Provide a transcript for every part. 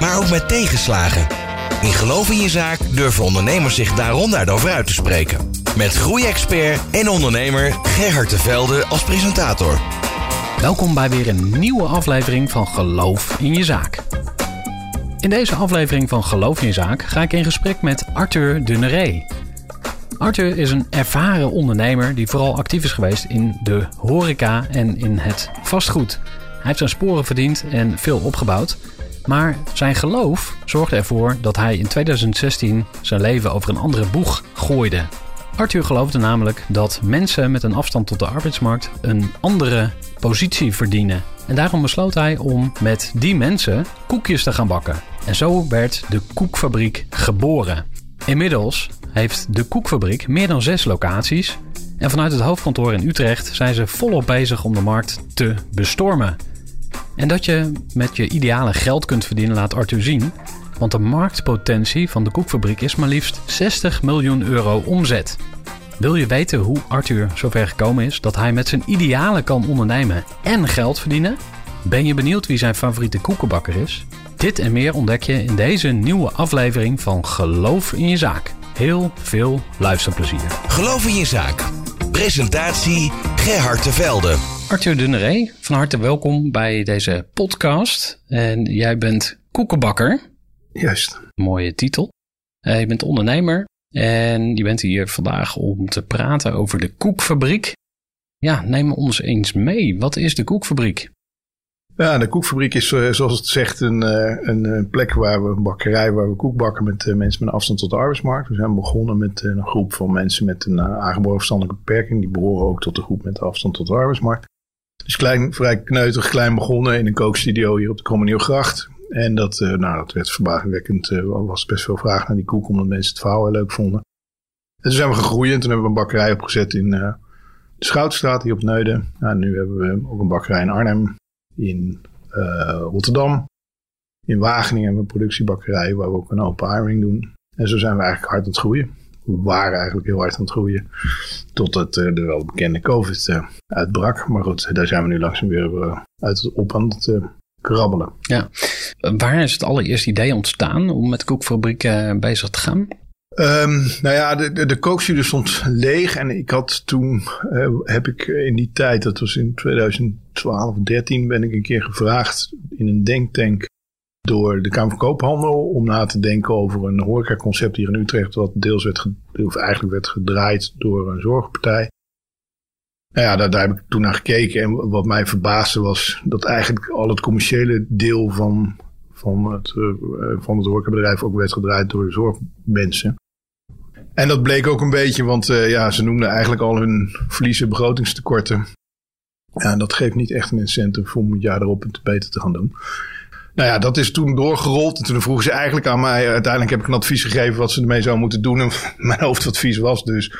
Maar ook met tegenslagen. In Geloof in je zaak durven ondernemers zich daarom over uit te spreken. Met groeiexpert en ondernemer Gerhard de Velde als presentator. Welkom bij weer een nieuwe aflevering van Geloof in je zaak. In deze aflevering van Geloof in je zaak ga ik in gesprek met Arthur Dunneré. Arthur is een ervaren ondernemer die vooral actief is geweest in de horeca en in het vastgoed. Hij heeft zijn sporen verdiend en veel opgebouwd. Maar zijn geloof zorgde ervoor dat hij in 2016 zijn leven over een andere boeg gooide. Arthur geloofde namelijk dat mensen met een afstand tot de arbeidsmarkt een andere positie verdienen. En daarom besloot hij om met die mensen koekjes te gaan bakken. En zo werd de koekfabriek geboren. Inmiddels heeft de koekfabriek meer dan zes locaties. En vanuit het hoofdkantoor in Utrecht zijn ze volop bezig om de markt te bestormen. En dat je met je ideale geld kunt verdienen laat Arthur zien. Want de marktpotentie van de koekfabriek is maar liefst 60 miljoen euro omzet. Wil je weten hoe Arthur zover gekomen is dat hij met zijn idealen kan ondernemen en geld verdienen? Ben je benieuwd wie zijn favoriete koekenbakker is? Dit en meer ontdek je in deze nieuwe aflevering van Geloof in je zaak. Heel veel luisterplezier. Geloof in je zaak. Presentatie Gerhard de Velde. Arthur Dunneré, van harte welkom bij deze podcast. En jij bent koekenbakker. Juist. Mooie titel. Uh, je bent ondernemer en je bent hier vandaag om te praten over de koekfabriek. Ja, neem ons eens mee. Wat is de koekfabriek? Ja, de koekfabriek is eh, zoals het zegt een, eh, een, plek waar we, een bakkerij waar we koek bakken met mensen met een afstand tot de arbeidsmarkt. We zijn begonnen met een groep van mensen met een aangeboren verstandelijke beperking. Die behoren ook tot de groep met afstand tot de arbeidsmarkt. Dus klein, vrij kneutig, klein begonnen in een kookstudio hier op de Krommenielgracht. En dat, uh, nou, dat werd verbazingwekkend. Er uh, was best veel vraag naar die koek, omdat mensen het verhaal heel leuk vonden. En toen zijn we gegroeid en toen hebben we een bakkerij opgezet in uh, de Schoutstraat hier op Neuden. Nou, nu hebben we ook een bakkerij in Arnhem, in Rotterdam. In Wageningen hebben we een productiebakkerij waar we ook een open hiring doen. En zo zijn we eigenlijk hard aan het groeien waren eigenlijk heel hard aan het groeien. Totdat uh, de wel bekende COVID uh, uitbrak. Maar goed, daar zijn we nu langzaam weer uh, uit het op aan het krabbelen. Ja. Waar is het allereerste idee ontstaan om met koekfabriek bezig te gaan? Um, nou ja, de, de, de kookstudio stond leeg. En ik had toen, heb ik in die tijd, dat was in 2012, 13, ben ik een keer gevraagd in een denktank door de Kamer van Koophandel om na te denken over een horecaconcept hier in Utrecht, wat deels werd, of eigenlijk werd gedraaid door een zorgpartij. Nou ja, daar, heb ik toen naar gekeken. En wat mij verbaasde was dat eigenlijk al het commerciële deel van, van, het, uh, van het horecabedrijf ook werd gedraaid door de zorgmensen. En dat bleek ook een beetje, want uh, ja, ze noemden eigenlijk al hun verliezen begrotingstekorten. Ja, dat geeft niet echt een incentive om het jaar erop het beter te gaan doen. Nou ja, dat is toen doorgerold. En toen vroegen ze eigenlijk aan mij. Uiteindelijk heb ik een advies gegeven wat ze ermee zou moeten doen. En mijn hoofdadvies was dus: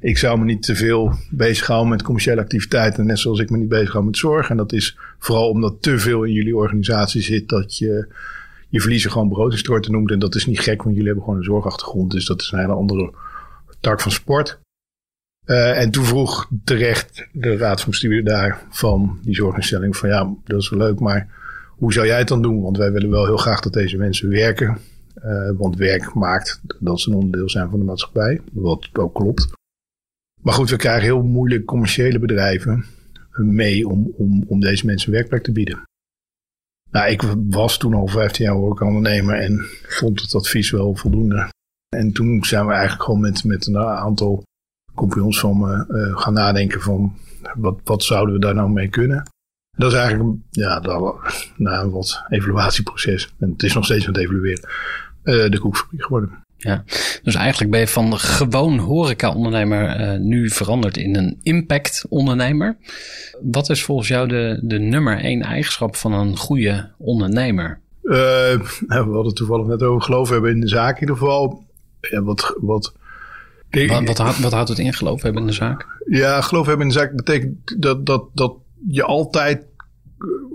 ik zou me niet te veel bezighouden met commerciële activiteiten. Net zoals ik me niet bezighoud met zorg. En dat is vooral omdat te veel in jullie organisatie zit dat je je verliezen gewoon begrotingstekorten noemt. En dat is niet gek, want jullie hebben gewoon een zorgachtergrond. Dus dat is een hele andere tak van sport. Uh, en toen vroeg terecht de raad van bestuur daar van die zorginstelling: van ja, dat is wel leuk, maar hoe zou jij het dan doen? Want wij willen wel heel graag dat deze mensen werken. Uh, want werk maakt dat ze een onderdeel zijn van de maatschappij. Wat ook klopt. Maar goed, we krijgen heel moeilijk commerciële bedrijven mee om, om, om deze mensen werkplek te bieden. Nou, ik was toen al 15 jaar ondernemer en vond het advies wel voldoende. En toen zijn we eigenlijk gewoon met, met een aantal compagnons van me uh, gaan nadenken van wat, wat zouden we daar nou mee kunnen. Dat is eigenlijk ja, na een wat evaluatieproces. En het is nog steeds aan het evalueren. Uh, de koekfabriek geworden. Ja, dus eigenlijk ben je van gewoon horeca-ondernemer uh, nu veranderd in een impact-ondernemer. Wat is volgens jou de, de nummer één eigenschap van een goede ondernemer? Uh, we hadden toevallig net over geloof hebben in de zaak in ieder geval. Ja, wat, wat, wat, wat, houdt, wat houdt het in geloof hebben in de zaak? Ja, geloof hebben in de zaak betekent dat, dat, dat je altijd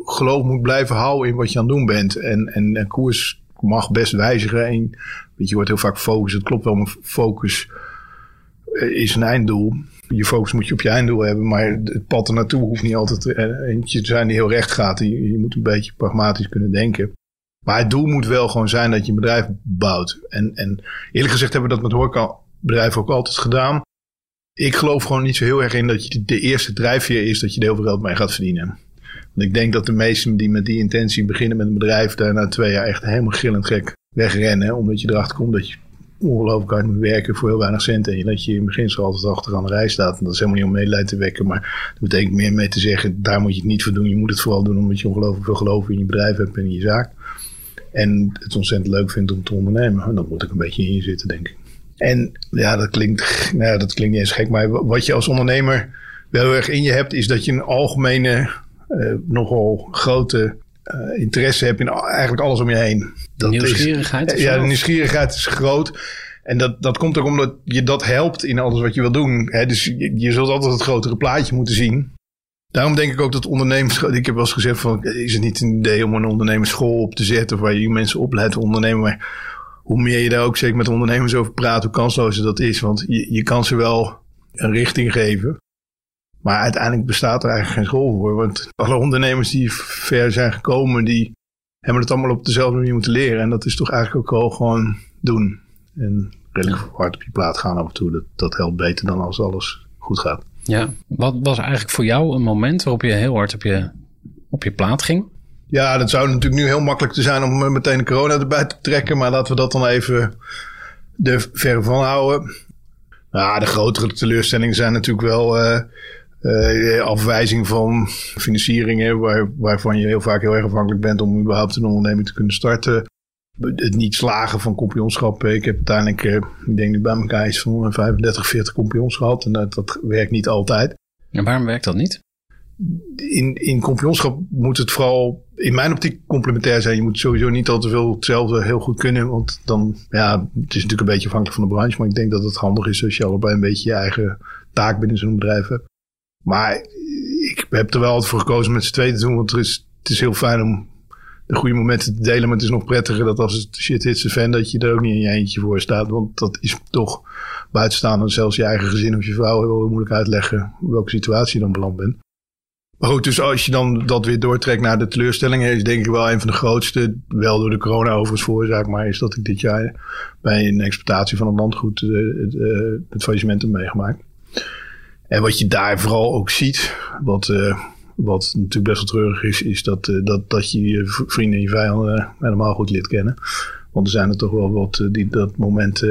geloof moet blijven houden in wat je aan het doen bent. En, en, koers mag best wijzigen. En, weet je, wordt heel vaak focus. Het klopt wel, maar focus is een einddoel. Je focus moet je op je einddoel hebben, maar het pad er naartoe hoeft niet altijd eentje te zijn die heel recht gaat. Je, je moet een beetje pragmatisch kunnen denken. Maar het doel moet wel gewoon zijn dat je een bedrijf bouwt. En, en eerlijk gezegd hebben we dat met horecabedrijven ook altijd gedaan. Ik geloof gewoon niet zo heel erg in dat je de eerste drijfveer is dat je er heel veel geld mee gaat verdienen. Want ik denk dat de meesten die met die intentie beginnen met een bedrijf, daar na twee jaar echt helemaal gillend gek wegrennen. Omdat je erachter komt dat je ongelooflijk hard moet werken voor heel weinig centen. En dat je in beginsel altijd achteraan de rij staat. En dat is helemaal niet om medelijden te wekken. Maar dat betekent meer mee te zeggen, daar moet je het niet voor doen. Je moet het vooral doen omdat je ongelooflijk veel geloof in je bedrijf hebt en in je zaak. En het ontzettend leuk vindt om te ondernemen. En dan moet ik een beetje in je zitten, denk ik. En ja, dat klinkt, nou dat klinkt niet eens gek. Maar wat je als ondernemer wel heel erg in je hebt, is dat je een algemene, uh, nogal grote uh, interesse hebt in eigenlijk alles om je heen. Dat nieuwsgierigheid? Is, ja, de nieuwsgierigheid is groot. En dat, dat komt ook omdat je dat helpt in alles wat je wil doen. Hè? Dus je, je zult altijd het grotere plaatje moeten zien. Daarom denk ik ook dat ondernemers. Ik heb wel eens gezegd: van, is het niet een idee om een ondernemersschool op te zetten. waar je mensen opleidt ondernemen. Maar hoe meer je daar ook zeker met ondernemers over praat, hoe kanslozer dat is. Want je, je kan ze wel een richting geven. Maar uiteindelijk bestaat er eigenlijk geen school voor. Want alle ondernemers die ver zijn gekomen, die hebben het allemaal op dezelfde manier moeten leren. En dat is toch eigenlijk ook wel gewoon doen. En redelijk hard op je plaat gaan af en toe. Dat, dat helpt beter dan als alles goed gaat. Ja, wat was eigenlijk voor jou een moment waarop je heel hard op je, op je plaat ging? Ja, dat zou natuurlijk nu heel makkelijk te zijn om meteen de corona erbij te trekken. Maar laten we dat dan even er ver van houden. Nou, de grotere teleurstellingen zijn natuurlijk wel uh, afwijzing van financieringen. Waar, waarvan je heel vaak heel erg afhankelijk bent om überhaupt een onderneming te kunnen starten. Het niet slagen van kompionschappen. Ik heb uiteindelijk, uh, ik denk nu bij elkaar iets van 35, 40 kompions gehad. En dat, dat werkt niet altijd. En waarom werkt dat niet? in, in kampioenschap moet het vooral in mijn optiek complementair zijn. Je moet sowieso niet al te veel hetzelfde heel goed kunnen. Want dan, ja, het is natuurlijk een beetje afhankelijk van de branche. Maar ik denk dat het handig is als je allebei een beetje je eigen taak binnen zo'n bedrijf hebt. Maar ik heb er wel altijd voor gekozen met z'n tweeën te doen. Want er is, het is heel fijn om de goede momenten te delen. Maar het is nog prettiger dat als het shit hits de fan, dat je er ook niet in je eentje voor staat. Want dat is toch buitenstaande, zelfs je eigen gezin of je vrouw heel moeilijk uitleggen welke situatie je dan beland bent. Maar goed, dus als je dan dat weer doortrekt naar de teleurstellingen, is denk ik wel een van de grootste, wel door de corona overigens veroorzaakt, maar is dat ik dit jaar bij een exploitatie van een landgoed uh, het, uh, het faillissement heb meegemaakt. En wat je daar vooral ook ziet, wat, uh, wat natuurlijk best wel treurig is, is dat, dat, dat je je vrienden en je vijanden helemaal goed leert kennen. Want er zijn er toch wel wat die dat moment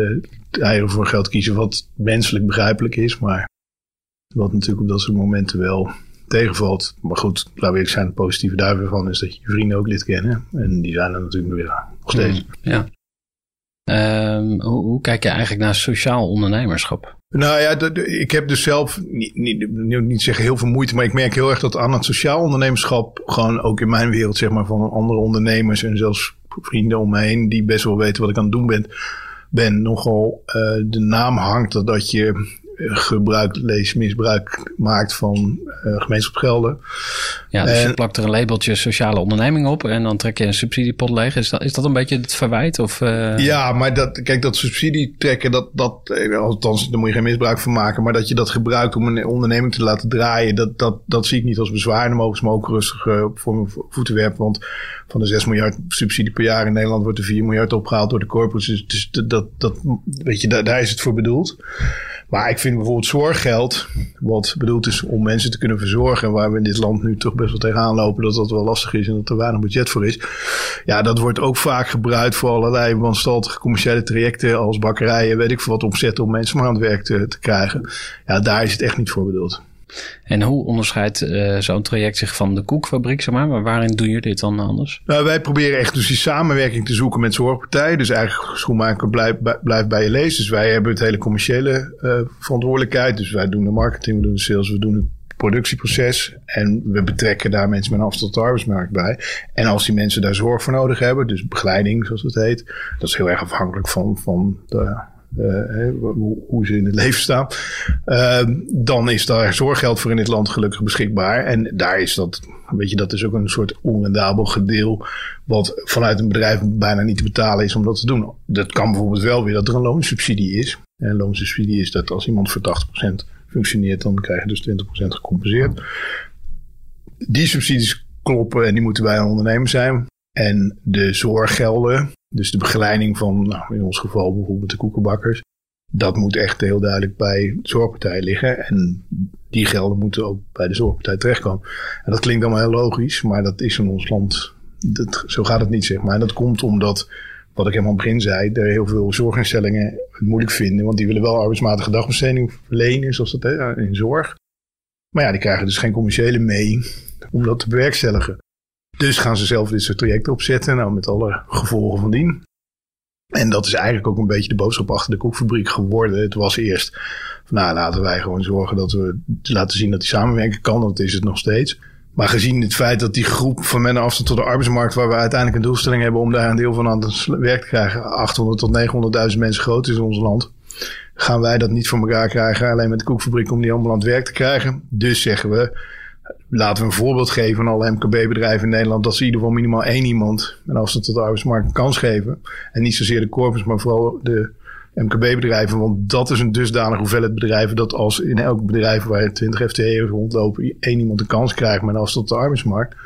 eieren voor geld kiezen, wat menselijk begrijpelijk is, maar wat natuurlijk op dat soort momenten wel tegenvalt. Maar goed, we eerlijk zijn, het positieve daarvan is dat je je vrienden ook lid kennen. En die zijn er natuurlijk weer nog steeds. Mm, ja. Um, hoe, hoe, kijk je eigenlijk naar sociaal ondernemerschap? Nou ja, ik heb dus zelf niet, niet, niet zeggen heel veel moeite, maar ik merk heel erg dat aan het sociaal ondernemerschap, gewoon ook in mijn wereld, zeg maar, van andere ondernemers en zelfs vrienden om me heen, die best wel weten wat ik aan het doen ben, ben nogal uh, de naam hangt dat, dat je gebruik, leesmisbruik maakt van uh, gemeenschapsgelden. Ja, dus je plakt er een labeltje sociale onderneming op en dan trek je een subsidiepot leeg. Is dat, is dat een beetje het verwijt? Of, uh... Ja, maar dat, kijk, dat subsidie trekken, dat, dat, eh, althans, daar moet je geen misbruik van maken. Maar dat je dat gebruikt om een onderneming te laten draaien, dat, dat, dat zie ik niet als bezwaar. Dan mogen ze me ook rustig uh, voor mijn voeten werpen. Want van de 6 miljard subsidie per jaar in Nederland wordt er 4 miljard opgehaald door de corporates. Dus, dus dat, dat, weet je, daar, daar is het voor bedoeld. Maar ik vind bijvoorbeeld zorggeld, wat bedoeld is om mensen te kunnen verzorgen, waar we in dit land nu toch best wel tegenaan lopen, dat dat wel lastig is en dat er weinig budget voor is. Ja, dat wordt ook vaak gebruikt voor allerlei wanstaltige commerciële trajecten als bakkerijen, weet ik veel wat opzetten om mensen maar aan het werk te krijgen. Ja, daar is het echt niet voor bedoeld. En hoe onderscheidt uh, zo'n traject zich van de koekfabriek, zeg maar? Maar waarin doen jullie dit dan anders? Nou, wij proberen echt dus die samenwerking te zoeken met zorgpartijen. Dus eigenlijk schoenmaker blijft blijf bij je lees. Dus wij hebben het hele commerciële uh, verantwoordelijkheid. Dus wij doen de marketing, we doen de sales, we doen het productieproces. En we betrekken daar mensen met een afstand tot de arbeidsmarkt bij. En als die mensen daar zorg voor nodig hebben, dus begeleiding zoals het heet, dat is heel erg afhankelijk van, van de, uh, hoe, ze in het leven staan. Uh, dan is daar zorggeld voor in dit land gelukkig beschikbaar. En daar is dat, weet je, dat is ook een soort onrendabel gedeel. Wat vanuit een bedrijf bijna niet te betalen is om dat te doen. Dat kan bijvoorbeeld wel weer dat er een loonsubsidie is. En loonsubsidie is dat als iemand voor 80% functioneert, dan krijg je dus 20% gecompenseerd. Die subsidies kloppen en die moeten bij een ondernemer zijn. En de zorggelden, dus de begeleiding van, nou, in ons geval bijvoorbeeld de koekenbakkers, dat moet echt heel duidelijk bij de zorgpartij liggen. En die gelden moeten ook bij de zorgpartij terechtkomen. En dat klinkt allemaal heel logisch, maar dat is in ons land, dat, zo gaat het niet zeg maar. En dat komt omdat wat ik helemaal aan het begin zei, er heel veel zorginstellingen het moeilijk vinden. Want die willen wel arbeidsmatige dagbesteding verlenen, zoals dat heet, in zorg. Maar ja, die krijgen dus geen commerciële mee om dat te bewerkstelligen. Dus gaan ze zelf dit soort trajecten opzetten, nou met alle gevolgen van dien. En dat is eigenlijk ook een beetje de boodschap achter de koekfabriek geworden. Het was eerst van nou laten wij gewoon zorgen dat we laten zien dat die samenwerking kan. Dat is het nog steeds. Maar gezien het feit dat die groep van men afstand tot de arbeidsmarkt, waar we uiteindelijk een doelstelling hebben om daar een deel van aan het werk te krijgen, 800 tot 900.000 mensen groot is in ons land, gaan wij dat niet voor elkaar krijgen, alleen met de koekfabriek, om die allemaal aan werk te krijgen. Dus zeggen we, laten we een voorbeeld geven aan alle MKB-bedrijven in Nederland, dat ze in ieder geval minimaal één iemand met afstand tot de arbeidsmarkt een kans geven. En niet zozeer de corpus, maar vooral de MKB-bedrijven. Want dat is een dusdanig hoeveelheid bedrijven dat als in elk bedrijf waar 20 FTE'ers rondlopen, één iemand een kans krijgt met afstand tot de arbeidsmarkt.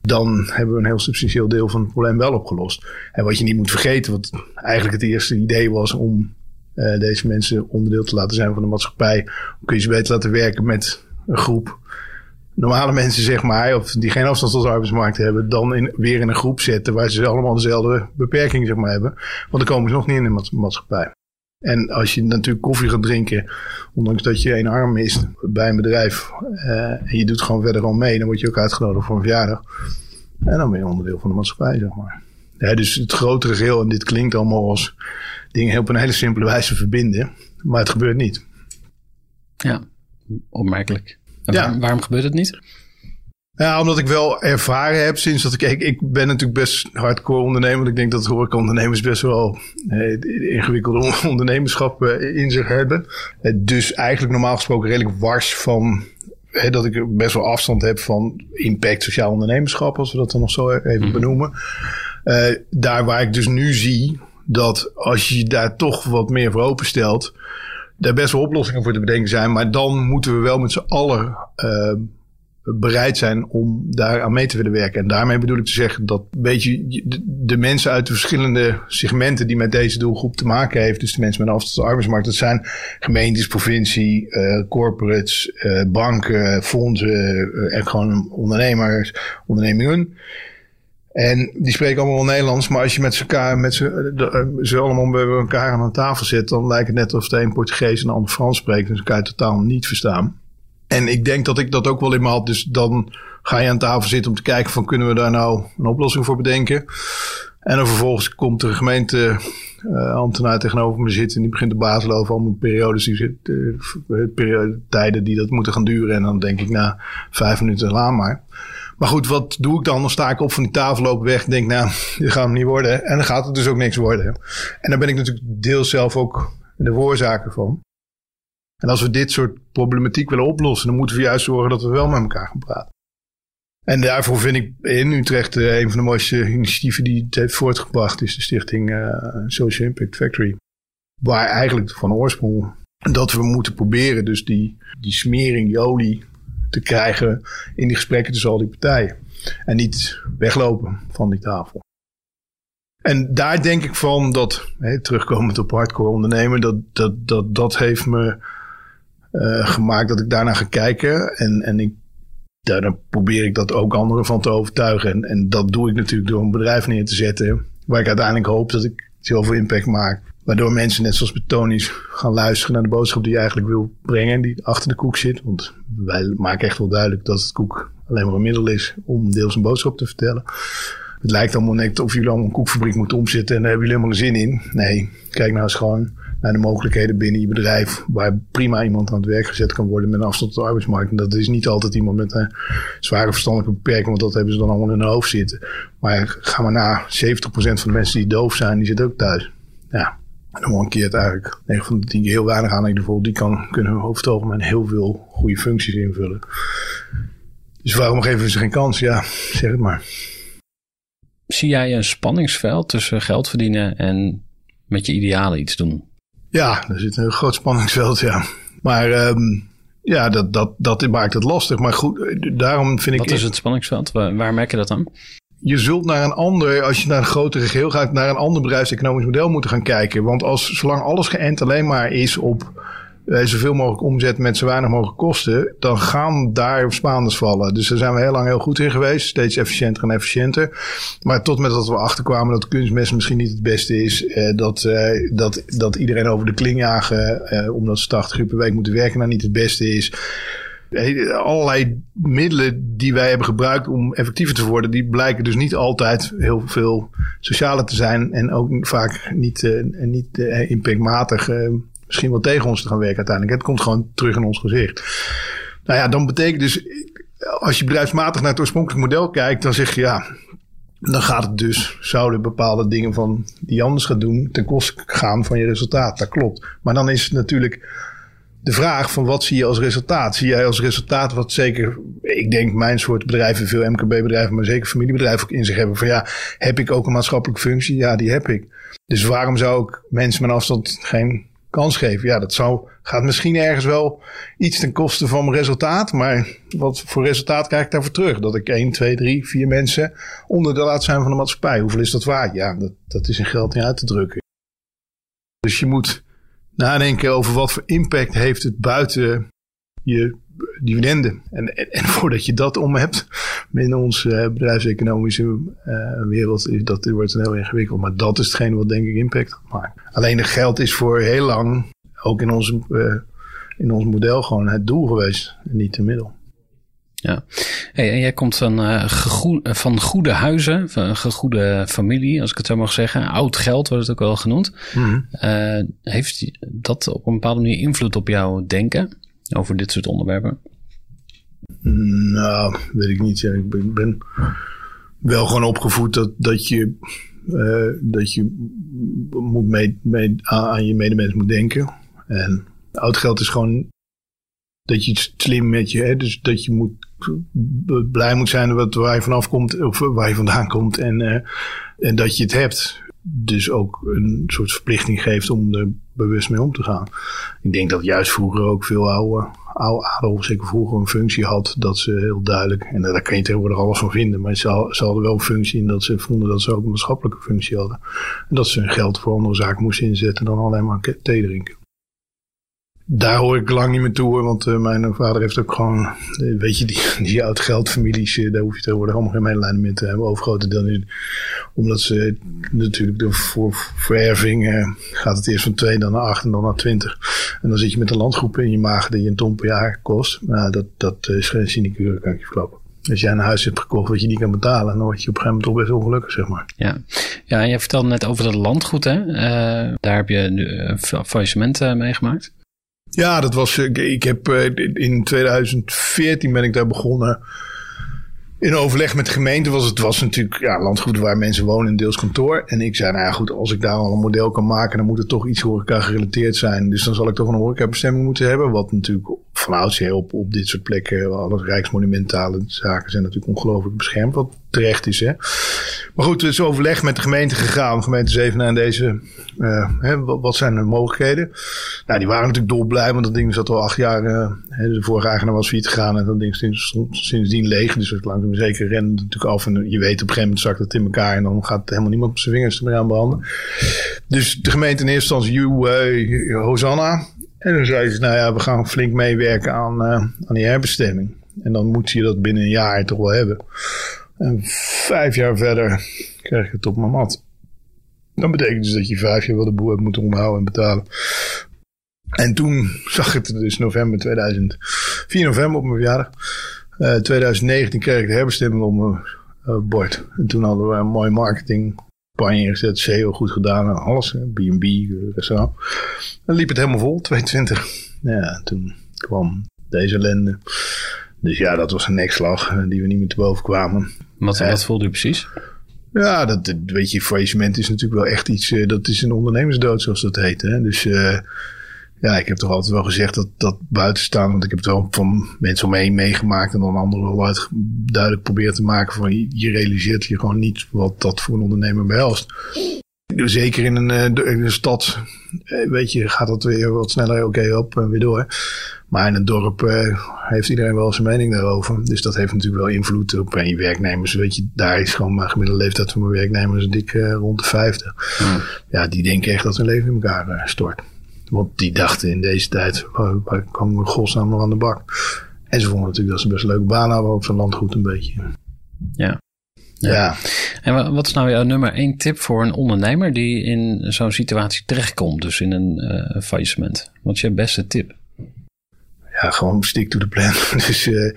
Dan hebben we een heel substantieel deel van het probleem wel opgelost. En wat je niet moet vergeten, wat eigenlijk het eerste idee was om uh, deze mensen onderdeel te laten zijn van de maatschappij. Kun je ze beter laten werken met een groep normale mensen, zeg maar, of die geen afstand tot de arbeidsmarkt hebben, dan in, weer in een groep zetten waar ze allemaal dezelfde beperking zeg maar, hebben. Want dan komen ze nog niet in de maatschappij. En als je natuurlijk koffie gaat drinken, ondanks dat je één arm mist bij een bedrijf, uh, en je doet gewoon verder al mee, dan word je ook uitgenodigd voor een verjaardag. En dan ben je onderdeel van de maatschappij, zeg maar. Ja, dus het grotere geheel, en dit klinkt allemaal als dingen op een hele simpele wijze verbinden, maar het gebeurt niet. Ja, opmerkelijk. Ja. waarom gebeurt het niet? Ja, omdat ik wel ervaren heb sinds dat ik... Ik, ik ben natuurlijk best hardcore ondernemer. Want ik denk dat horeca-ondernemers best wel eh, ingewikkelde ondernemerschap eh, in zich hebben. Eh, dus eigenlijk normaal gesproken redelijk wars van... dat ik best wel afstand heb van impact sociaal ondernemerschap. Als we dat dan nog zo even mhm. benoemen. Daar waar ik dus nu zie dat als je daar toch wat meer voor openstelt... daar best wel oplossingen voor te bedenken zijn. Maar dan moeten we wel met z'n allen... Uh, bereid zijn om daar aan mee te willen werken. En daarmee bedoel ik te zeggen dat weet je, de mensen uit de verschillende segmenten die met deze doelgroep te maken heeft, dus de mensen met een afstand de arbeidsmarkt, dat zijn gemeentes, provincie, uh, corporates, uh, banken, fondsen en gewoon ondernemers, ondernemingen. En die spreken allemaal wel Nederlands, maar als je met elkaar, met ze, ze allemaal bij elkaar aan een tafel zit, dan lijkt het net alsof de een Portugees en de ander Frans spreekt en ze elkaar totaal niet verstaan. En ik denk dat ik dat ook wel in me had. Dus dan ga je aan tafel zitten om te kijken van kunnen we daar nou een oplossing voor bedenken. En dan vervolgens komt de gemeente uh, tegenover me zitten. En die begint de baas over allemaal periodes die uh, periode, tijden die dat moeten gaan duren. En dan denk ik na vijf minuten laat maar. Maar goed, wat doe ik dan? Dan sta ik op van die tafel, loop weg en denk, nou, dit gaat hem niet worden. En dan gaat het dus ook niks worden. En daar ben ik natuurlijk deels zelf ook de oorzaken van. En als we dit soort problematiek willen oplossen, dan moeten we juist zorgen dat we wel met elkaar gaan praten. En daarvoor vind ik in Utrecht uh, een van de mooiste initiatieven die het heeft voortgebracht, is de stichting uh, Social Impact Factory. Waar eigenlijk van oorsprong dat we moeten proberen dus die, die smering, die olie te krijgen in die gesprekken tussen al die partijen. En niet weglopen van die tafel. En daar denk ik van dat, hè, terugkomend op hardcore ondernemen, dat, dat, dat, dat heeft me uh, gemaakt dat ik daarna ga kijken. En, en ik, daar probeer ik dat ook anderen van te overtuigen. En, en dat doe ik natuurlijk door een bedrijf neer te zetten. Waar ik uiteindelijk hoop dat ik zoveel impact maak. Waardoor mensen, net zoals Betonis, gaan luisteren naar de boodschap die je eigenlijk wil brengen. Die achter de koek zit. Want wij maken echt wel duidelijk dat het koek alleen maar een middel is om deels een boodschap te vertellen. Het lijkt allemaal net of jullie allemaal een koekfabriek moeten omzetten en daar hebben jullie helemaal zin in. Nee, kijk nou eens gewoon naar de mogelijkheden binnen je bedrijf. Waar prima iemand aan het werk gezet kan worden met een afstand tot de arbeidsmarkt. En dat is niet altijd iemand met een zware verstandelijke beperking, want dat hebben ze dan allemaal in hun hoofd zitten. Maar ga maar na, 70% van de mensen die doof zijn, die zitten ook thuis. Ja, en dan mankeert eigenlijk 9 van de 10 keer heel weinig aan. Bijvoorbeeld, die kan, kunnen hun hoofd en heel veel goede functies invullen. Dus waarom geven ze geen kans? Ja, zeg het maar. Zie jij een spanningsveld tussen geld verdienen en met je idealen iets doen? Ja, er zit een heel groot spanningsveld, ja. Maar um, ja, dat, dat, dat maakt het lastig. Maar goed, daarom vind ik... Wat is het spanningsveld? Waar, waar merk je dat dan? je zult naar een ander, als je naar een grotere geheel gaat, naar een ander bedrijfseconomisch model moeten gaan kijken. Want als, zolang alles geënt alleen maar is op zoveel mogelijk omzet met zo weinig mogelijk kosten, dan gaan daar Spaanders vallen. Dus daar zijn we heel lang heel goed in geweest. Steeds efficiënter en efficiënter. Maar tot met dat we achterkwamen dat kunstmest misschien niet het beste is. Uh, dat, uh, dat, dat iedereen over de kling jagen, omdat ze 80 uur per week moeten werken, nou niet het beste is allerlei middelen die wij hebben gebruikt om effectiever te worden, die blijken dus niet altijd heel veel socialer te zijn en ook vaak niet, uh, niet uh, impactmatig uh, misschien wel tegen ons te gaan werken uiteindelijk. Het komt gewoon terug in ons gezicht. Nou ja, dan betekent dus, als je bedrijfsmatig naar het oorspronkelijk model kijkt, dan zeg je ja, dan gaat het dus, zouden bepaalde dingen van die anders gaat doen, ten koste gaan van je resultaat. Dat klopt. Maar dan is het natuurlijk de vraag van wat zie je als resultaat? Zie jij als resultaat wat zeker, ik denk mijn soort bedrijven, veel MKB-bedrijven, maar zeker familiebedrijven ook in zich hebben. Van ja, heb ik ook een maatschappelijke functie? Ja, die heb ik. Dus waarom zou ik mensen met afstand geen kans geven? Ja, dat zou, gaat misschien ergens wel iets ten koste van mijn resultaat. Maar wat voor resultaat krijg ik daarvoor terug? Dat ik 1, 2, 3, 4 mensen onder de laat zijn van de maatschappij. Hoeveel is dat waard? Ja, dat, dat is in geld niet uit te drukken. Dus je moet nadenken over wat voor impact heeft het buiten je dividenden. En, en, en voordat je dat om hebt binnen onze uh, bedrijfseconomische uh, wereld, dat wordt het heel ingewikkeld. Maar dat is hetgeen wat denk ik impact maakt. Alleen het geld is voor heel lang, ook in, onze, uh, in ons model, gewoon het doel geweest en niet de middel. Ja, hey, en jij komt van, uh, van goede huizen, van een goede familie, als ik het zo mag zeggen. Oud geld wordt het ook wel genoemd. Mm uh, heeft dat op een bepaalde manier invloed op jouw denken over dit soort onderwerpen? Nou, weet ik niet. Ik ben, wel gewoon opgevoed dat, dat je, uh, dat je moet aan je medemens moet denken. En oud geld is gewoon dat je slim met je, hè, dus dat je moet blij moet zijn wat, waar je vanaf komt of waar je vandaan komt en, uh, en dat je het hebt. Dus ook een soort verplichting geeft om er bewust mee om te gaan. Ik denk dat juist vroeger ook veel oude, oude adel, zeker vroeger, een functie had dat ze heel duidelijk, en daar kan je tegenwoordig alles van vinden, maar ze, hadden wel een functie in dat ze vonden dat ze ook een maatschappelijke functie hadden. En dat ze hun geld voor andere zaken moesten inzetten dan alleen maar thee drinken daar hoor ik lang niet meer toe want uh, mijn vader heeft ook gewoon, uh, weet je, die, die oud geldfamilies, uh, daar hoef je tegenwoordig allemaal geen medelijden meer te hebben, overgrote deel Omdat ze natuurlijk de voor, vererving gaat het eerst van twee, dan naar acht en dan naar twintig. En dan zit je met een landgroep in je maag die je een ton per jaar kost. Nou, dat, dat is geen sinecure, kan ik je verklappen. Als jij een huis hebt gekocht wat je niet kan betalen, dan word je op een gegeven moment toch best ongelukkig, zeg maar. Ja, ja en jij vertelde net over dat landgoed, hè? daar heb je nu een faillissement meegemaakt. Ja, dat was. Ik heb in 2014 ben ik daar begonnen. In overleg met de gemeente was het was natuurlijk ja, landgoed waar mensen wonen in deels kantoor. En ik zei, nou ja goed, als ik daar al een model kan maken, dan moet het toch iets horeca gerelateerd zijn. Dus dan zal ik toch een horecabestemming moeten hebben. Wat natuurlijk van oudsher op, op dit soort plekken, alle rijksmonumentale zaken zijn natuurlijk ongelooflijk beschermd. Wat terecht is. Hè? Maar goed, het is overleg met de gemeente gegaan. Gemeente Zevenaar en deze. Uh, hè, wat zijn de mogelijkheden? Nou, die waren natuurlijk dolblij, want dat ding zat al acht jaar. Uh, de vorige eigenaar was failliet gegaan en dat ding stond sindsdien leeg. Dus het langzaam zeker rennen natuurlijk af. En je weet op een moment zakt het in elkaar en dan gaat helemaal niemand op zijn vingers meer aan branden. Dus de gemeente in eerste instantie, uh, Hosanna. En dan zei ze, nou ja, we gaan flink meewerken aan, aan die herbestemming. En dan moet je dat binnen een jaar toch wel hebben. En vijf jaar verder krijg ik het op mijn mat. Dat betekent dus dat je vijf jaar wel de boel hebt moeten onderhouden en betalen. En toen zag ik het dus november 2000, 4 november op mijn verjaardag. Uh, eh, 2019 kreeg ik de herbestemming op mijn uh, bord. En toen hadden we een mooi marketingplan campagne ingezet, SEO goed gedaan en alles. B&B, restaurant. Dan liep het helemaal vol, 22. Ja, toen kwam deze ellende. Dus ja, dat was een nekslag die we niet meer te boven kwamen. Wat, wat voelde u precies? Ja, dat, dat, weet je, faillissement is natuurlijk wel echt iets, dat is een ondernemersdood zoals dat heet. Hè? Dus uh, ja, ik heb toch altijd wel gezegd dat dat buiten staan, want ik heb het wel van mensen omheen meegemaakt en dan anderen wel uit duidelijk proberen te maken van je realiseert je gewoon niet wat dat voor een ondernemer behelst. Zeker in een, eh, in een stad, weet je, gaat dat weer wat sneller, oké, okay, op en weer door. Maar in een dorp uh, heeft iedereen wel zijn mening daarover. Dus dat heeft natuurlijk wel invloed op je werknemers. Weet je, daar is gewoon mijn gemiddelde leeftijd van mijn werknemers dik uh, rond de 50. Hmm. Ja, die denken echt dat hun leven in elkaar uh, stort. Want die dachten in deze tijd, waar komen we godsnaam nog aan de bak. En ze vonden natuurlijk dat ze best een leuke baan hadden op zo'n landgoed een beetje. Ja. Ja. ja. En wat is nou jouw nummer één tip voor een ondernemer die in zo'n situatie terechtkomt, dus in een uh, faillissement? Wat is je beste tip? ja, gewoon stick to the plan. dus uh,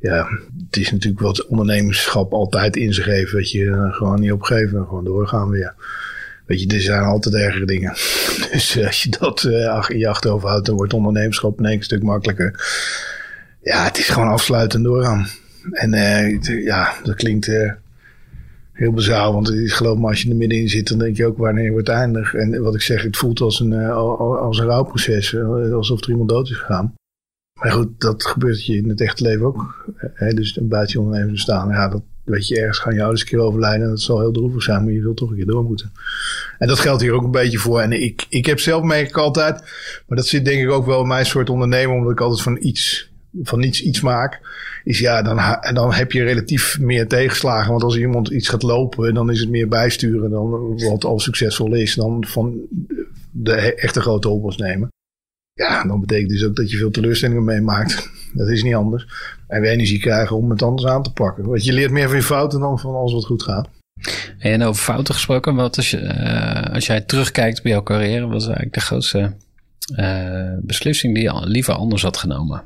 ja, het is natuurlijk wat ondernemerschap altijd in zich heeft. Weet je, uh, gewoon niet opgeven, gewoon doorgaan weer. Weet je, er zijn altijd ergere dingen. dus als je dat in je achterhoofd houdt, dan wordt ondernemerschap in één stuk makkelijker. Ja, het is gewoon afsluiten en doorgaan. En ja, dat klinkt heel bazaal. Want geloof me, als je er middenin zit, dan denk je ook wanneer wordt het eindig. En wat ik zeg, het voelt als een, als een rouwproces. Alsof er iemand dood is gegaan. Maar goed, dat gebeurt je in het echte leven ook. Hè? Dus een buiten ondernemer staan. Ja, dat weet je, ergens gaan je ouders een keer overlijden. Dat zal heel droevig zijn, maar je zult toch een keer door moeten. En dat geldt hier ook een beetje voor. En ik, ik heb zelf merk altijd, maar dat zit denk ik ook wel in mijn soort ondernemer, omdat ik altijd van iets, van niets iets maak. Is ja, dan, en dan heb je relatief meer tegenslagen. Want als iemand iets gaat lopen, dan is het meer bijsturen dan wat al succesvol is. Dan van de echte grote hobbels nemen. Ja, dan betekent dus ook dat je veel teleurstellingen meemaakt. Dat is niet anders. En we energie krijgen om het anders aan te pakken. Want je leert meer van je fouten dan van alles wat goed gaat. En over fouten gesproken, wat als, je, uh, als jij terugkijkt bij jouw carrière, wat is eigenlijk de grootste uh, beslissing die je liever anders had genomen?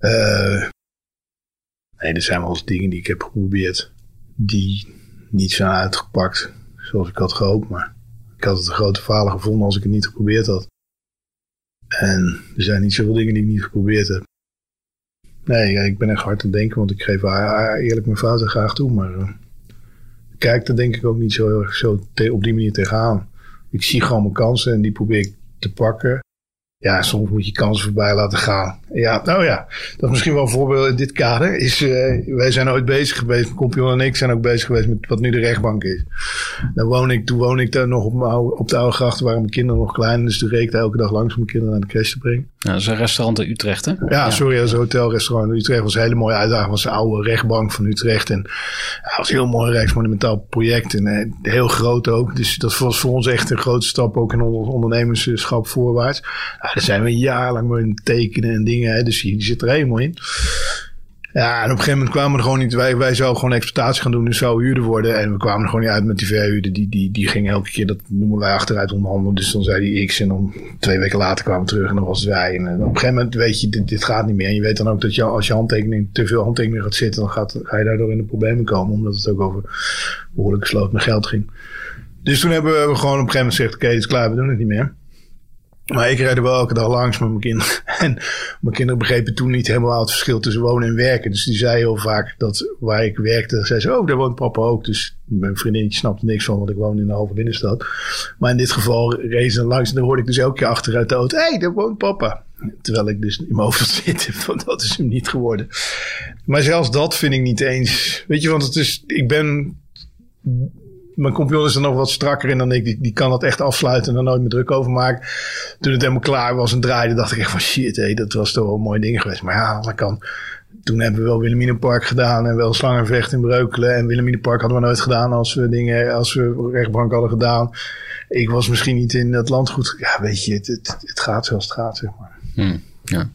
uh, nee, er zijn wel eens dingen die ik heb geprobeerd die niet zijn uitgepakt zoals ik had gehoopt, maar ik had het een grote falen gevonden als ik het niet geprobeerd had. En er zijn niet zoveel dingen die ik niet geprobeerd heb. Nee, ik ben echt hard te denken, want ik geef eerlijk mijn fouten graag toe. Maar uh, kijk er denk ik ook niet zo zo op die manier tegenaan. Ik zie gewoon mijn kansen en die probeer ik te pakken ja, soms moet je kansen voorbij laten gaan. Ja, nou ja, dat is misschien wel een voorbeeld in dit kader. Is, uh, wij zijn ooit bezig geweest, compagnon en ik zijn ook bezig geweest met wat nu de rechtbank is. Dan woon ik, toen woon ik daar nog op, oude, op de oude gracht, waren mijn kinderen nog klein. Dus toen reed ik elke dag langs om mijn kinderen naar de crash te brengen. Ja, dat is een restaurant in Utrecht, hè? Ja, sorry, dat is een hotelrestaurant in Utrecht. was een hele mooie uitdaging. was de oude rechtbank van Utrecht. En ja, was een heel mooi rijksmonumentaal project. En uh, heel groot ook. Dus dat was voor ons echt een grote stap ook in ons ondernemerschap voorwaarts. Ja, daar zijn we jarenlang mee tekenen en dingen. Hè, dus die zit er helemaal in. Ja, en op een gegeven moment kwamen we er gewoon niet. Wij, wij zouden gewoon exploitatie gaan doen, dus zou huurder worden. En we kwamen er gewoon niet uit met die verhuurder. Die, die, die ging elke keer, dat noemen wij achteruit onderhandelen. Dus dan zei hij X en dan twee weken later kwamen we terug en dan was het wij. En, op een gegeven moment weet je, dit, dit, gaat niet meer. En je weet dan ook dat je, als je handtekening, te veel handtekeningen gaat zitten, dan gaat, ga je daardoor in de problemen komen. Omdat het ook over behoorlijke sloot met geld ging. Dus toen hebben we gewoon op een gegeven moment gezegd, oké, okay, het is klaar, we doen het niet meer. Maar ik rijd er wel elke dag langs met mijn kinderen. En mijn kinderen begrepen toen niet helemaal het verschil tussen wonen en werken. Dus die zei heel vaak dat waar ik werkte, zei ze, oh, daar woont papa ook. Dus mijn vriendinnetje snapte niks van, want ik woon in de halve binnenstad. Maar in dit geval reed ze langs en dan hoorde ik dus elke keer achteruit de auto, hé, hey, daar woont papa. Terwijl ik dus in mijn hoofd zit van dat is hem niet geworden. Maar zelfs dat vind ik niet eens. Weet je, want het is, ik ben mijn compagnon is er nog wat strakker in dan ik. Die, die kan dat echt afsluiten en er nooit meer druk over maken. Toen het helemaal klaar was en draaide, dacht ik echt van shit, hé, dat was toch wel een mooi ding geweest. Maar ja, dat kan. Toen hebben we wel Wilhelminapark gedaan en wel Slangenvecht in Breukelen. En Wilhelminapark hadden we nooit gedaan als we dingen, als we rechtbank hadden gedaan. Ik was misschien niet in dat land goed. Ja, weet je, het, het, het gaat zoals het gaat, zeg maar. Hmm, ja.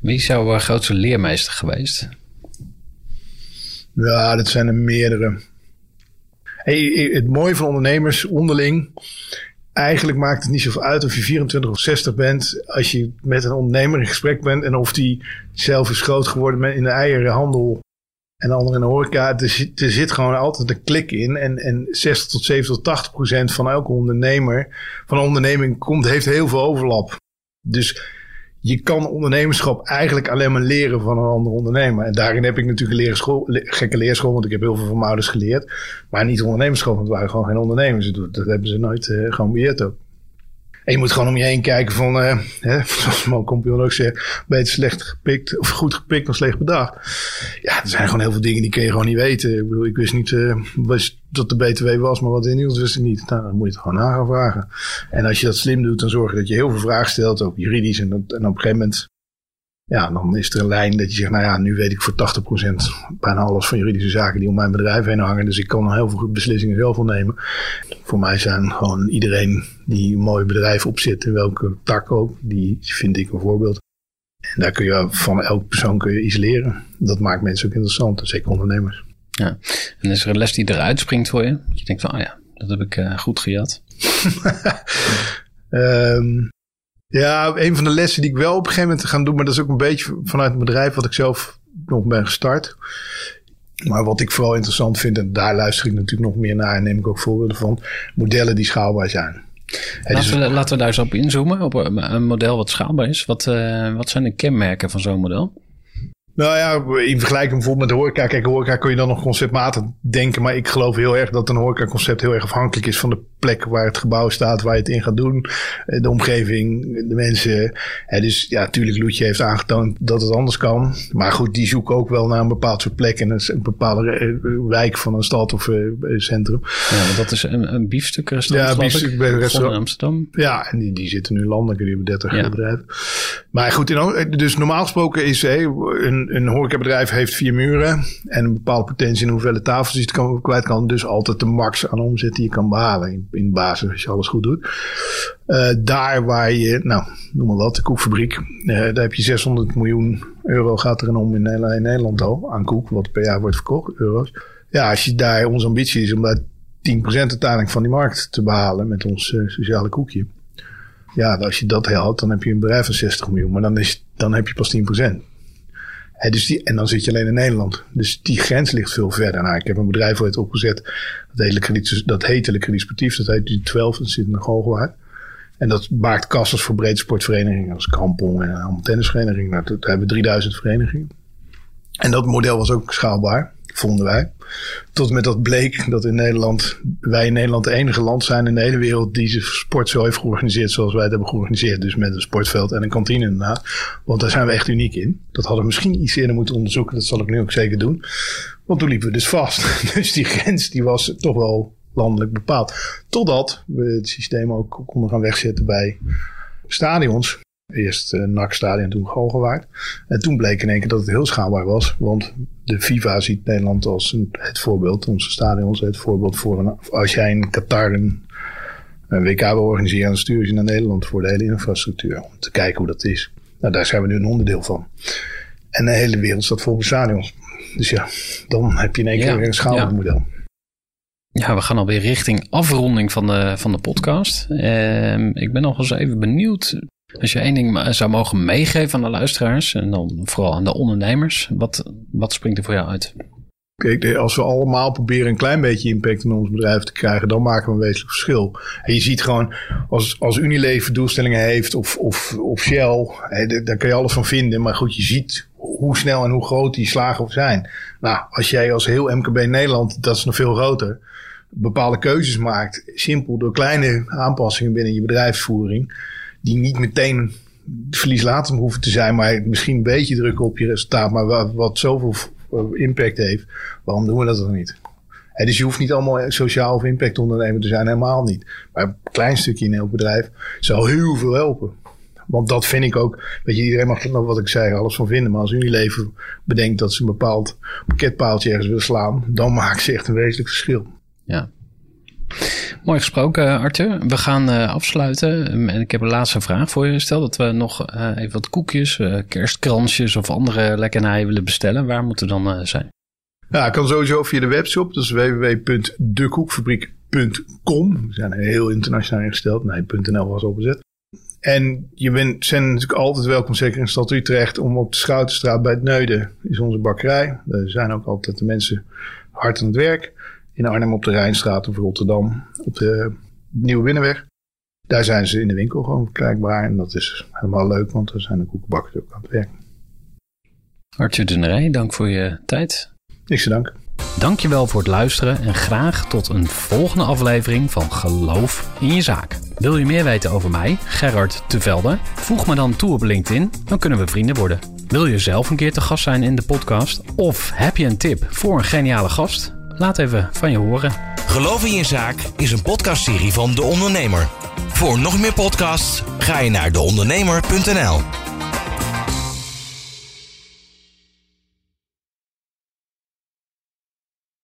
Wie is jouw uh, grootste leermeester geweest? Ja, dat zijn er meerdere. Hey, het mooie van ondernemers onderling. Eigenlijk maakt het niet zoveel uit of je 24 of 60 bent. Als je met een ondernemer in gesprek bent. En of die zelf is groot geworden in de eierenhandel. En de andere in de horeca. Er zit, er zit gewoon altijd een klik in. En, en 60 tot 70 tot 80 procent van elke ondernemer, van een onderneming, komt, heeft heel veel overlap. Dus je kan ondernemerschap eigenlijk alleen maar leren van een andere ondernemer. En daarin heb ik natuurlijk een leerschool, gekke leerschool, want ik heb heel veel van mijn ouders geleerd. Maar niet ondernemerschap, want het waren gewoon geen ondernemers. Dat, dat hebben ze nooit uh, geambieerd ook. En je moet gewoon om je heen kijken van, uh, hè, zoals mijn compagnon ook zegt, beter slecht gepikt of goed gepikt dan slecht bedacht. Ja, er zijn gewoon heel veel dingen die kun je gewoon niet weten. Ik bedoel, ik wist niet uh, dat de BTW was, maar wat in nieuws wist ik niet. Nou, dan moet je het gewoon na gaan vragen. En als je dat slim doet, dan zorg je dat je heel veel vragen stelt, ook juridisch. En, en op een gegeven moment ja, dan is er een lijn dat je zegt, nou ja, nu weet ik voor 80% bijna alles van juridische zaken die om mijn bedrijf heen hangen. Dus ik kan heel veel beslissingen zelf nemen. Voor mij zijn gewoon iedereen die een mooi bedrijf opzet, in welke tak ook, die vind ik een voorbeeld. En daar kun je van elke persoon kun je iets leren. Dat maakt mensen ook interessant, zeker ondernemers. Ja, en is er een les die eruit springt voor je? Dat je denkt van, oh ja, dat heb ik uh, goed gejat. um, Ja, een van de lessen die ik wel op een gegeven moment ga doen, maar dat is ook een beetje vanuit het bedrijf wat ik zelf nog ben gestart. Maar wat ik vooral interessant vind, en daar luister ik natuurlijk nog meer naar en neem ik ook voorbeelden van, modellen die schaalbaar zijn. Laten, we, laten we daar eens op inzoomen, op een model wat schaalbaar is. Wat, uh, wat zijn de kenmerken van zo'n model? Nou ja, in vergelijking bijvoorbeeld met de horeca. Kijk, horeca kun je dan nog conceptmatig denken. Maar ik geloof heel erg dat een horeca-concept heel erg afhankelijk is van de plek waar het gebouw staat, waar je het in gaat doen. Eh, de omgeving, de mensen. dus ja, natuurlijk, Loetje heeft aangetoond dat het anders kan. Maar goed, die zoeken ook wel naar een bepaald soort plek en een, bepaalde eh, wijk van een stad of uh, centrum. Ja, want dat is een, een biefstukrestaurant. Ja, biefstuk bij restaurant in Amsterdam. Ja, en die, die zitten nu landelijk, die hebben 30 ja. bedrijven. Maar goed, dus normaal gesproken is hey, een, een horecabedrijf heeft vier muren en een bepaalde potentie in hoeveel tafels je het kan, kwijt kan. Dus altijd de max aan omzet die je kan behalen in basis als je alles goed doet. Uh, daar waar je, nou, noem maar wat, de koekfabriek. Uh, daar heb je 600 miljoen euro gaat er om in, in Nederland al aan koek, wat per jaar wordt verkocht, euro's. Ja, als je daar, onze ambitie is om daar 10% uiteindelijk van die markt te behalen met ons uh, sociale koekje. Ja, als je dat haalt, dan heb je een bedrijf van 60 miljoen. Maar dan, is, dan heb je pas 10% dus die, en dan zit je alleen in Nederland. Dus die grens ligt veel verder. Nou, ik heb een bedrijf ooit opgezet. Dat heet, krediet, dat heet Le Sportief. Dat heet die 12. Dat zit in de. En dat maakt kassas voor breedte sportverenigingen. Als Krampong en tennisverenigingen. Nou, daar hebben we 3000 verenigingen. En dat model was ook schaalbaar vonden wij. Tot met dat bleek dat in Nederland, wij in Nederland de enige land zijn in de hele wereld die zijn sport zo heeft georganiseerd zoals wij het hebben georganiseerd. Dus met een sportveld en een kantine inderdaad. Want daar zijn we echt uniek in. Dat hadden we misschien iets eerder moeten onderzoeken. Dat zal ik nu ook zeker doen. Want toen liepen we dus vast. Dus die grens die was toch wel landelijk bepaald. Totdat we het systeem ook konden gaan wegzetten bij stadions. Eerst uh, NAC-stadion, toen Galgenwaard. En toen bleek in één keer dat het heel schaalbaar was. Want de FIFA ziet Nederland als een, het voorbeeld. Onze stadions het voorbeeld voor een, als jij in Qatar een, een WK wil organiseren, dan stuur je naar Nederland voor de hele infrastructuur. Om te kijken hoe dat is. Nou, daar zijn we nu een onderdeel van. En de hele wereld staat vol met stadions. Dus ja, dan heb je in één keer een schaalbaar model. Ja, we gaan alweer richting afronding van de, van de podcast. Uh, ik ben nog eens even benieuwd als je één ding zou mogen meegeven aan de luisteraars en dan vooral aan de ondernemers, wat, wat springt er voor jou uit? Kijk, als we allemaal proberen een klein beetje impact in ons bedrijf te krijgen, dan maken we een wezenlijk verschil. En je ziet gewoon, als, als Unilever doelstellingen heeft of, of, of Shell, hè, daar kan je alles van vinden. Maar goed, je ziet hoe snel en hoe groot die slagen zijn. Nou, als jij als heel MKB Nederland, dat is nog veel groter, bepaalde keuzes maakt, simpel door kleine aanpassingen binnen je bedrijfsvoering die niet meteen verlieslatend hoeven te zijn, maar misschien een beetje druk op je resultaat, maar wat, wat zoveel impact heeft, waarom doen we dat dan niet? dus je hoeft niet allemaal sociaal of impact ondernemer te zijn, helemaal niet. Maar een klein stukje in elk bedrijf zou heel veel helpen. Want dat vind ik ook. Weet je, iedereen mag nog wat ik zei, alles van vinden. Maar als Unilever bedenkt dat ze een bepaald pakketpaaltje ergens willen slaan, dan maakt ze echt een wezenlijk verschil. Ja. Mooi gesproken, Arthur. We gaan uh, afsluiten. En ik heb een laatste vraag voor je. Stel dat we nog uh, even wat koekjes, kerstkransjes of andere lekkernijen willen bestellen. Waar moeten we dan zijn? Ja, kan sowieso via de webshop. Dat is www.dekoekfabriek.com. We zijn heel internationaal ingesteld. Nee, .nl was opgezet. En je bent zijn natuurlijk altijd welkom, zeker in stad Utrecht, om op de Schoutenstraat bij het Neuden is onze bakkerij. Daar zijn ook altijd de mensen hard aan het werk. In Arnhem op de Rijnstraat of Rotterdam op de Nieuwe Binnenweg. Daar zijn ze in de winkel gewoon verkrijgbaar. En dat is helemaal leuk, want daar zijn de koekenbakkers ook aan het werk. Arthur de dank voor je tijd. Niks te danken. Dankjewel voor het luisteren en graag tot een volgende aflevering van Geloof in je zaak. Wil je meer weten over mij, Gerard Tevelde? Voeg me dan toe op LinkedIn, dan kunnen we vrienden worden. Wil je zelf een keer te gast zijn in de podcast? Of heb je een tip voor een geniale gast? Laat even van je horen. Geloof in je zaak is een podcastserie van De Ondernemer. Voor nog meer podcasts ga je naar deondernemer.nl.